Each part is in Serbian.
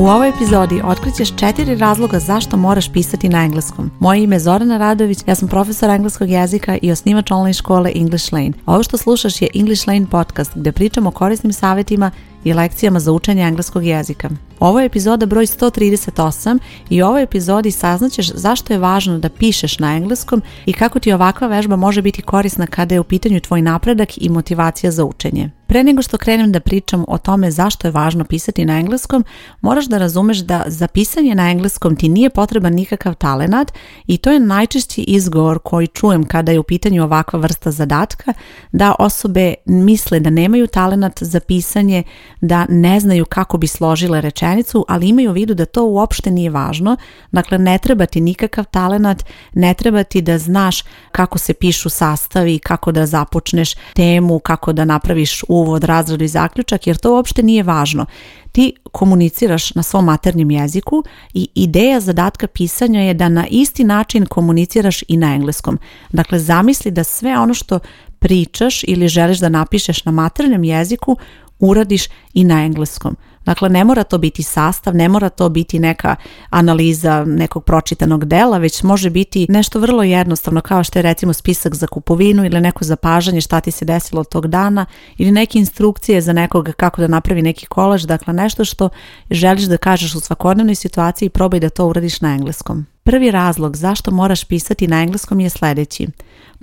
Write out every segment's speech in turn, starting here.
U ovoj epizodi otkrićeš četiri razloga zašto moraš pisati na engleskom. Moje ime je Zorana Radović, ja sam profesor engleskog jezika i osnivač online škole English Lane. Ovo što slušaš je English Lane podcast gdje pričamo o korisnim savjetima i lekcijama za učenje engleskog jezika. Ovo je epizoda broj 138 i u ovoj epizodi saznaćeš zašto je važno da pišeš na engleskom i kako ti ovakva vežba može biti korisna kada je u pitanju tvoj napredak i motivacija za učenje. Pre nego što krenem da pričam o tome zašto je važno pisati na engleskom, moraš da razumeš da za pisanje na engleskom ti nije potreban nikakav talenat i to je najčešći izgovor koji čujem kada je u pitanju ovakva vrsta zadatka, da osobe misle da nemaju talenat za pisanje, da ne znaju kako bi složile rečenicu, ali imaju u vidu da to uopšte nije važno. Dakle, ne treba ti nikakav talenat, ne treba ti da znaš kako se pišu sastavi, kako da započneš temu, kako da napraviš u uvod, razradu i zaključak, jer to uopšte nije važno. Ti komuniciraš na svom maternjem jeziku i ideja zadatka pisanja je da na isti način komuniciraš i na engleskom. Dakle, zamisli da sve ono što pričaš ili želiš da napišeš na maternjem jeziku uradiš i na engleskom. Dakle, ne mora to biti sastav, ne mora to biti neka analiza nekog pročitanog dela, već može biti nešto vrlo jednostavno kao što je recimo spisak za kupovinu ili neko zapažanje šta ti se desilo tog dana ili neke instrukcije za nekog kako da napravi neki kolaž, dakle nešto što želiš da kažeš u svakodnevnoj situaciji probaj da to uradiš na engleskom. Prvi razlog zašto moraš pisati na engleskom je sljedeći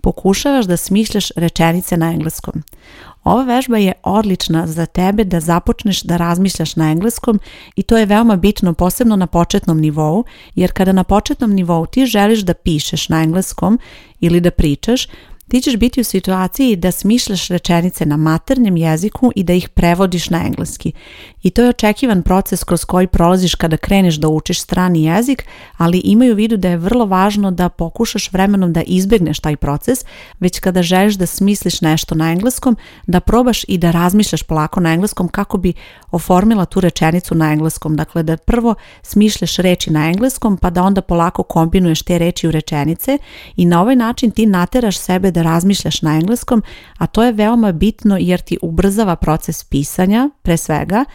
pokušavaš da smišljaš rečenice na engleskom. Ova vežba je odlična za tebe da započneš da razmišljaš na engleskom i to je veoma bitno posebno na početnom nivou, jer kada na početnom nivou ti želiš da pišeš na engleskom ili da pričaš, ti ćeš biti u situaciji da smišljaš rečenice na maternjem jeziku i da ih prevodiš na engleski. I to je očekivan proces kroz koji prolaziš kada kreneš da učiš strani jezik, ali imaju u vidu da je vrlo važno da pokušaš vremenom da izbjegneš taj proces, već kada želiš da smisliš nešto na engleskom, da probaš i da razmišljaš polako na engleskom kako bi oformila tu rečenicu na engleskom. Dakle, da prvo smišljaš reči na engleskom, pa da onda polako kombinuješ te reči u rečenice i na ovaj način ti nateraš sebe razmišljaš na engleskom, a to je veoma bitno jer ti ubrzava proces pisanja, pre svega,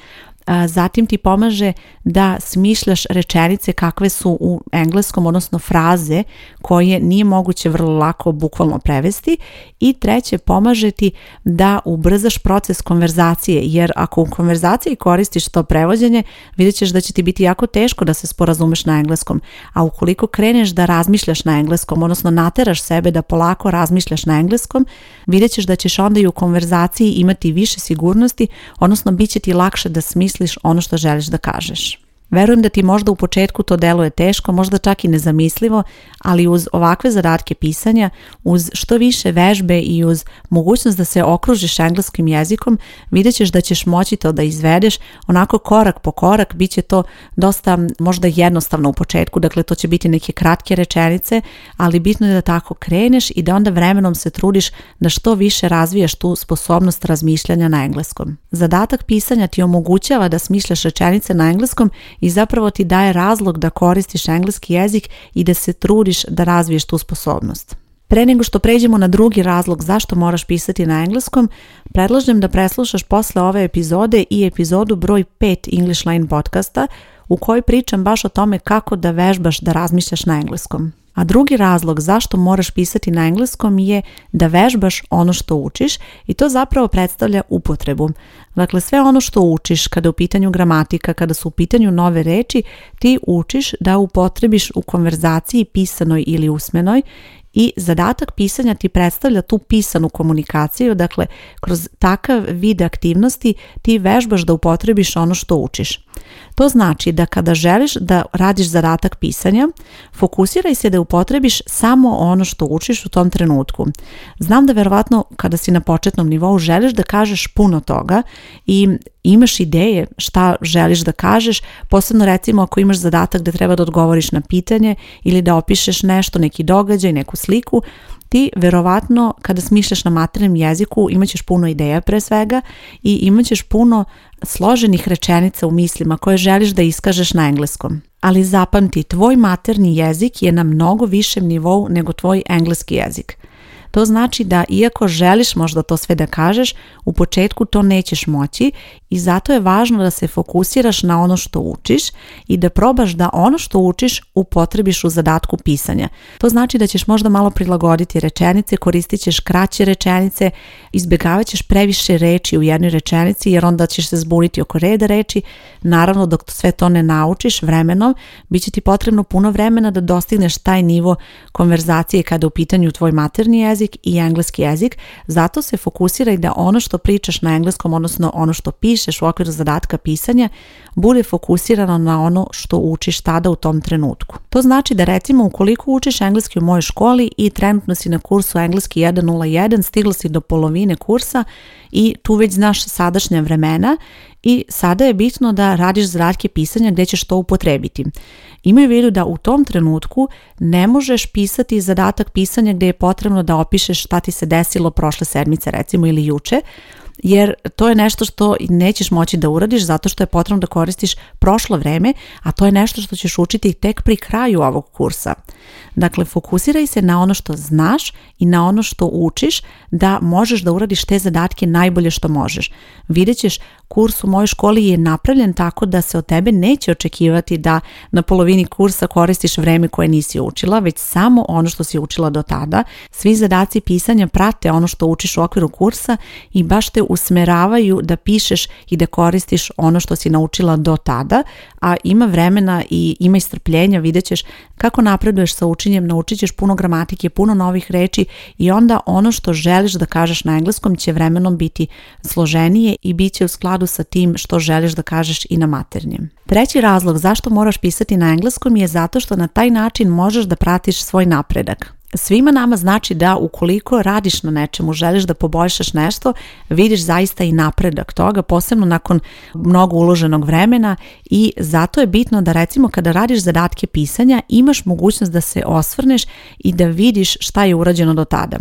zatim ti pomaže da smišljaš rečenice kakve su u engleskom, odnosno fraze koje nije moguće vrlo lako bukvalno prevesti i treće pomaže ti da ubrzaš proces konverzacije jer ako u konverzaciji koristiš to prevođenje vidjet ćeš da će ti biti jako teško da se sporazumeš na engleskom, a ukoliko kreneš da razmišljaš na engleskom, odnosno nateraš sebe da polako razmišljaš na engleskom, vidjet ćeš da ćeš onda i u konverzaciji imati više sigurnosti, odnosno bit će ti lakše da smišljaš sliš ono što želiš da kažeš. Verujem da ti možda u početku to deluje teško, možda čak i nezamislivo, ali uz ovakve zadatke pisanja, uz što više vežbe i uz mogućnost da se okružiš engleskim jezikom, vidjet ćeš da ćeš moći to da izvedeš onako korak po korak, bit će to dosta možda jednostavno u početku, dakle to će biti neke kratke rečenice, ali bitno je da tako kreneš i da onda vremenom se trudiš da što više razvijaš tu sposobnost razmišljanja na engleskom. Zadatak pisanja ti omogućava da smišljaš rečenice na engleskom i zapravo ti daje razlog da koristiš engleski jezik i da se trudiš da razviješ tu sposobnost. Pre nego što pređemo na drugi razlog zašto moraš pisati na engleskom, predlažem da preslušaš posle ove epizode i epizodu broj 5 English Line podcasta u kojoj pričam baš o tome kako da vežbaš da razmišljaš na engleskom. A drugi razlog zašto moraš pisati na engleskom je da vežbaš ono što učiš i to zapravo predstavlja upotrebu. Dakle, sve ono što učiš kada je u pitanju gramatika, kada su u pitanju nove reči, ti učiš da upotrebiš u konverzaciji pisanoj ili usmenoj i zadatak pisanja ti predstavlja tu pisanu komunikaciju, dakle kroz takav vid aktivnosti ti vežbaš da upotrebiš ono što učiš. To znači da kada želiš da radiš zadatak pisanja, fokusiraj se da upotrebiš samo ono što učiš u tom trenutku. Znam da verovatno kada si na početnom nivou želiš da kažeš puno toga i imaš ideje šta želiš da kažeš, posebno recimo ako imaš zadatak da treba da odgovoriš na pitanje ili da opišeš nešto, neki događaj, neku sliku, ti verovatno kada smišljaš na maternem jeziku imaćeš puno ideja pre svega i imaćeš puno složenih rečenica u mislima koje želiš da iskažeš na engleskom. Ali zapamti, tvoj materni jezik je na mnogo višem nivou nego tvoj engleski jezik. To znači da iako želiš možda to sve da kažeš, u početku to nećeš moći i zato je važno da se fokusiraš na ono što učiš i da probaš da ono što učiš upotrebiš u zadatku pisanja. To znači da ćeš možda malo prilagoditi rečenice, koristit ćeš kraće rečenice, izbjegavat ćeš previše reči u jednoj rečenici jer onda ćeš se zbuniti oko reda reči. Naravno dok sve to ne naučiš vremenom, bit će ti potrebno puno vremena da dostigneš taj nivo konverzacije kada je u pitanju tvoj materni jezik i engleski jezik, zato se fokusiraj da ono što pričaš na engleskom, odnosno ono što pišeš u okviru zadatka pisanja, bude fokusirano na ono što učiš tada u tom trenutku. To znači da recimo ukoliko učiš engleski u mojoj školi i trenutno si na kursu engleski 101, stigla si do polovine kursa i tu već znaš sadašnja vremena i sada je bitno da radiš zadatke pisanja gdje ćeš to upotrebiti. Imaju vidu da u tom trenutku ne možeš pisati zadatak pisanja gdje je potrebno da opišeš šta ti se desilo prošle sedmice recimo ili juče, jer to je nešto što nećeš moći da uradiš zato što je potrebno da koristiš prošlo vreme, a to je nešto što ćeš učiti tek pri kraju ovog kursa. Dakle, fokusiraj se na ono što znaš i na ono što učiš da možeš da uradiš te zadatke najbolje što možeš. Vidjet ćeš kurs u mojoj školi je napravljen tako da se od tebe neće očekivati da na polovini kursa koristiš vreme koje nisi učila, već samo ono što si učila do tada. Svi zadaci pisanja prate ono što učiš u okviru kursa i baš te usmeravaju da pišeš i da koristiš ono što si naučila do tada, a ima vremena i ima istrpljenja, vidjet ćeš kako napreduješ sa učenjem, naučit ćeš puno gramatike, puno novih reči i onda ono što želiš da kažeš na engleskom će vremenom biti složenije i bit će u skladu sa tim što želiš da kažeš i na maternjem. Treći razlog zašto moraš pisati na engleskom je zato što na taj način možeš da pratiš svoj napredak svima nama znači da ukoliko radiš na nečemu, želiš da poboljšaš nešto, vidiš zaista i napredak toga, posebno nakon mnogo uloženog vremena i zato je bitno da recimo kada radiš zadatke pisanja imaš mogućnost da se osvrneš i da vidiš šta je urađeno do tada.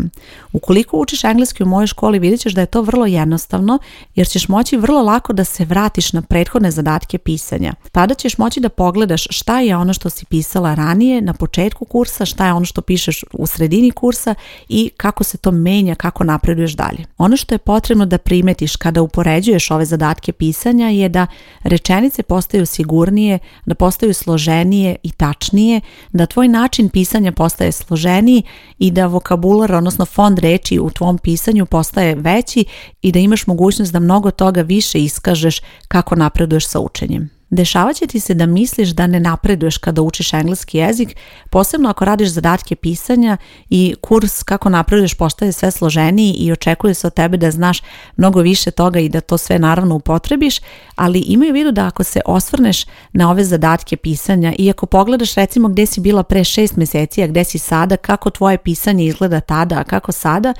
Ukoliko učiš engleski u mojoj školi vidit ćeš da je to vrlo jednostavno jer ćeš moći vrlo lako da se vratiš na prethodne zadatke pisanja. Tada ćeš moći da pogledaš šta je ono što si pisala ranije na početku kursa, šta je ono što pišeš u sredini kursa i kako se to menja, kako napreduješ dalje. Ono što je potrebno da primetiš kada upoređuješ ove zadatke pisanja je da rečenice postaju sigurnije, da postaju složenije i tačnije, da tvoj način pisanja postaje složeniji i da vokabular, odnosno fond reči u tvom pisanju postaje veći i da imaš mogućnost da mnogo toga više iskažeš kako napreduješ sa učenjem. Dešavat će ti se da misliš da ne napreduješ kada učiš engleski jezik, posebno ako radiš zadatke pisanja i kurs kako napreduješ postaje sve složeniji i očekuje se od tebe da znaš mnogo više toga i da to sve naravno upotrebiš, ali imaju u vidu da ako se osvrneš na ove zadatke pisanja i ako pogledaš recimo gdje si bila pre šest mjeseci, a gdje si sada, kako tvoje pisanje izgleda tada, a kako sada,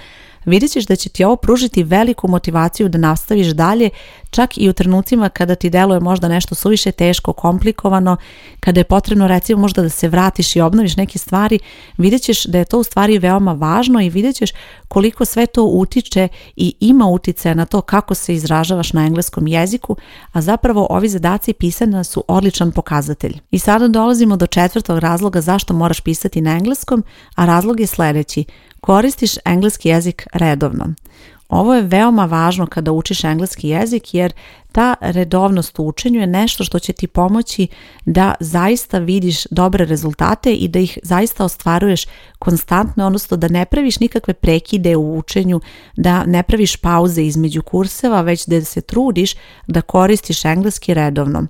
vidjet ćeš da će ti ovo pružiti veliku motivaciju da nastaviš dalje, čak i u trenucima kada ti deluje možda nešto suviše teško, komplikovano, kada je potrebno recimo možda da se vratiš i obnoviš neke stvari, vidjet ćeš da je to u stvari veoma važno i vidjet ćeš koliko sve to utiče i ima utice na to kako se izražavaš na engleskom jeziku, a zapravo ovi zadaci pisana su odličan pokazatelj. I sada dolazimo do četvrtog razloga zašto moraš pisati na engleskom, a razlog je sljedeći. Koristiš engleski jezik redovno. Ovo je veoma važno kada učiš engleski jezik jer ta redovnost u učenju je nešto što će ti pomoći da zaista vidiš dobre rezultate i da ih zaista ostvaruješ konstantno, odnosno da ne praviš nikakve prekide u učenju, da ne praviš pauze između kurseva, već da se trudiš da koristiš engleski redovno.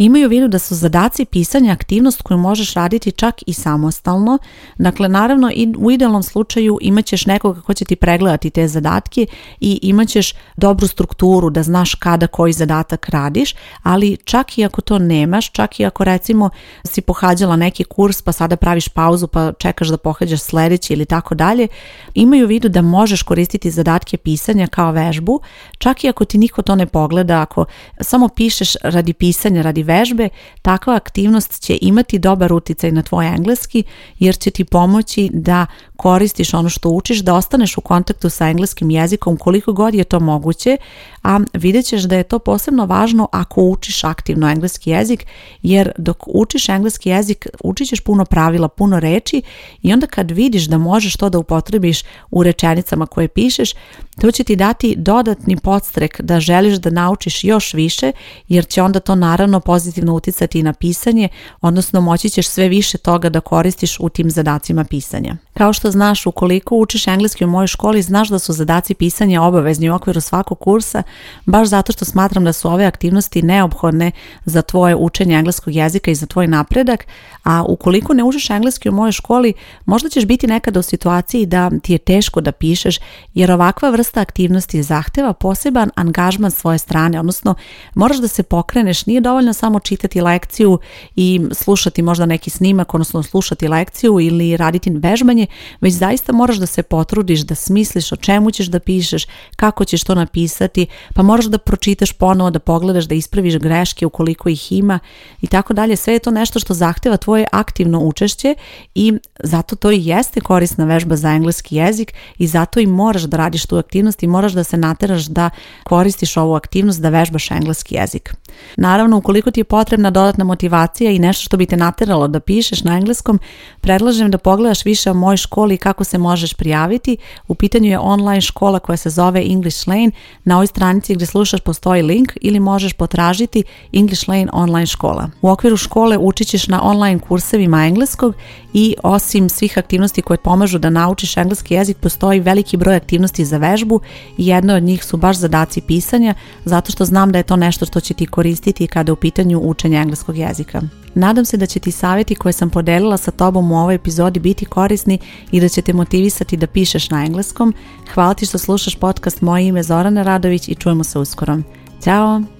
Imaju vidu da su zadaci pisanja aktivnost koju možeš raditi čak i samostalno. Dakle, naravno u idealnom slučaju imaćeš nekoga ko će ti pregledati te zadatke i imaćeš dobru strukturu da znaš kada koji zadatak radiš, ali čak i ako to nemaš, čak i ako recimo si pohađala neki kurs pa sada praviš pauzu pa čekaš da pohađaš sledeći ili tako dalje, imaju vidu da možeš koristiti zadatke pisanja kao vežbu, čak i ako ti niko to ne pogleda, ako samo pišeš radi pisanja, radi vežbe, takva aktivnost će imati dobar uticaj na tvoj engleski jer će ti pomoći da koristiš ono što učiš, da ostaneš u kontaktu sa engleskim jezikom koliko god je to moguće, a vidjet ćeš da je to posebno važno ako učiš aktivno engleski jezik, jer dok učiš engleski jezik učit ćeš puno pravila, puno reći i onda kad vidiš da možeš to da upotrebiš u rečenicama koje pišeš, to će ti dati dodatni podstrek da želiš da naučiš još više, jer će onda to naravno pozitivno uticati na pisanje, odnosno moći ćeš sve više toga da koristiš u tim zadacima pisanja. Kao što znaš, ukoliko učiš engleski u mojoj školi, znaš da su zadaci pisanja obavezni u okviru svakog kursa, baš zato što smatram da su ove aktivnosti neophodne za tvoje učenje engleskog jezika i za tvoj napredak, a ukoliko ne učiš engleski u mojoj školi, možda ćeš biti nekada u situaciji da ti je teško da pišeš, jer ovakva vrsta aktivnosti zahteva poseban angažman svoje strane, odnosno moraš da se pokreneš, nije dovoljno samo čitati lekciju i slušati možda neki snimak, odnosno slušati lekciju ili raditi vežbanje, već zaista moraš da se potrudiš, da smisliš o čemu ćeš da pišeš, kako ćeš to napisati, pa moraš da pročitaš ponovo, da pogledaš, da ispraviš greške ukoliko ih ima i tako dalje. Sve je to nešto što zahteva tvoje aktivno učešće i zato to i jeste korisna vežba za engleski jezik i zato i moraš da radiš tu aktivnost i moraš da se nateraš da koristiš ovu aktivnost da vežbaš engleski jezik. Naravno, ukoliko ti je potrebna dodatna motivacija i nešto što bi te nateralo da pišeš na engleskom, predlažem da pogledaš više o mojoj školi i kako se možeš prijaviti. U pitanju je online škola koja se zove English Lane. Na ovoj stranici gdje slušaš postoji link ili možeš potražiti English Lane online škola. U okviru škole učit na online kursevima engleskog i osim svih aktivnosti koje pomažu da naučiš engleski jezik, postoji veliki broj aktivnosti za vežbu i jedno od njih su baš zadaci pisanja, zato što znam da je to nešto što će ti koristiti kada u pitanju učenja engleskog jezika. Nadam se da će ti savjeti koje sam podelila sa tobom u ovoj epizodi biti korisni i da će te motivisati da pišeš na engleskom. Hvala ti što slušaš podcast Moje ime Zorana Radović i čujemo se uskoro. Ćao!